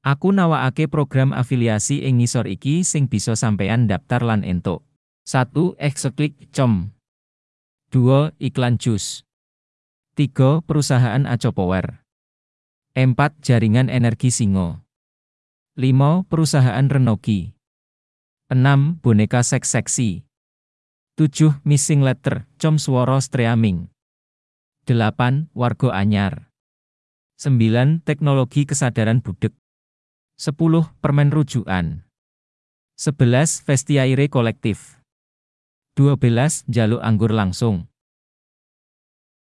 Aku nawakake program afiliasi ing ngisor iki sing bisa sampeyan daftar lan entuk. 1. Exeklik com 2. Iklan jus 3. Perusahaan Aco Power 4. Jaringan Energi Singo 5. Perusahaan Renogi 6. Boneka seks seksi 7. Missing Letter, Com Swara Streaming 8. Wargo Anyar 9. Teknologi Kesadaran Budek 10. Permen rujukan. 11. Vestiaire kolektif. 12. Jaluk anggur langsung.